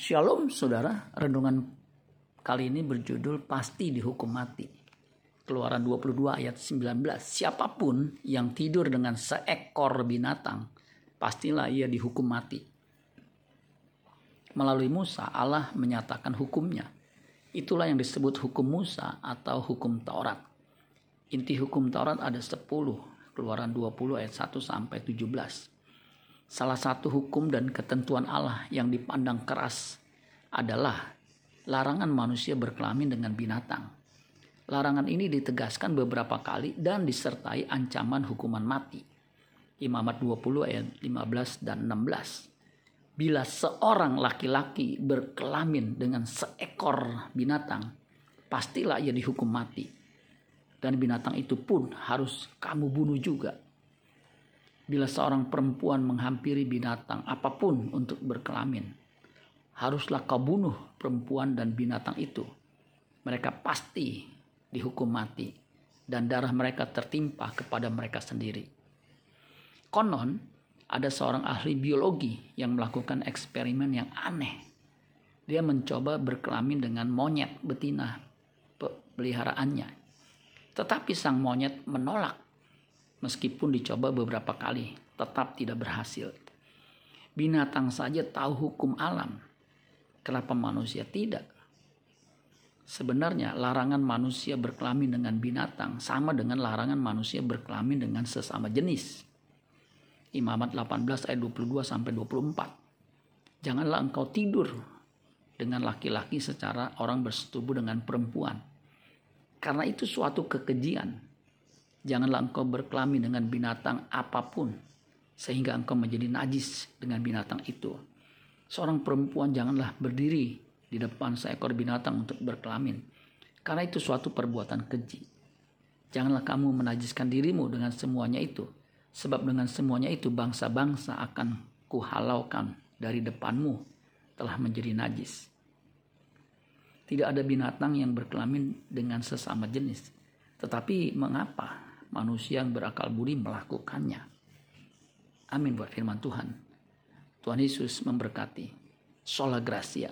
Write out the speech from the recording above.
Shalom saudara, renungan kali ini berjudul Pasti Dihukum Mati. Keluaran 22 ayat 19. Siapa pun yang tidur dengan seekor binatang, pastilah ia dihukum mati. Melalui Musa, Allah menyatakan hukumnya. Itulah yang disebut hukum Musa atau hukum Taurat. Inti hukum Taurat ada 10, Keluaran 20 ayat 1 sampai 17. Salah satu hukum dan ketentuan Allah yang dipandang keras adalah larangan manusia berkelamin dengan binatang. Larangan ini ditegaskan beberapa kali dan disertai ancaman hukuman mati. Imamat 20 ayat 15 dan 16. Bila seorang laki-laki berkelamin dengan seekor binatang, pastilah ia dihukum mati. Dan binatang itu pun harus kamu bunuh juga bila seorang perempuan menghampiri binatang apa pun untuk berkelamin, haruslah kau bunuh perempuan dan binatang itu. Mereka pasti dihukum mati dan darah mereka tertimpa kepada mereka sendiri. Konon, ada seorang ahli biologi yang melakukan eksperimen yang aneh. Dia mencoba berkelamin dengan monyet betina peliharaannya. Tetapi sang monyet menolak Meskipun dicoba beberapa kali, tetap tidak berhasil. Binatang saja tahu hukum alam. Kenapa manusia tidak? Sebenarnya larangan manusia berkelamin dengan binatang sama dengan larangan manusia berkelamin dengan sesama jenis. Imamat 18 ayat 22 sampai 24. Janganlah engkau tidur dengan laki-laki secara orang bersetubuh dengan perempuan. Karena itu suatu kekejian Janganlah engkau berkelamin dengan binatang apa pun sehingga engkau menjadi najis dengan binatang itu. Seorang perempuan janganlah berdiri di depan seekor binatang untuk berkelamin karena itu suatu perbuatan keji. Janganlah kamu menajiskan dirimu dengan semuanya itu sebab dengan semuanya itu bangsa-bangsa akan kuhalaukan dari depanmu telah menjadi najis. Tidak ada binatang yang berkelamin dengan sesama jenis. Tetapi mengapa manusia yang berakal budi melakukannya. Amin buat firman Tuhan. Tuhan Yesus memberkati. Sola Gracia.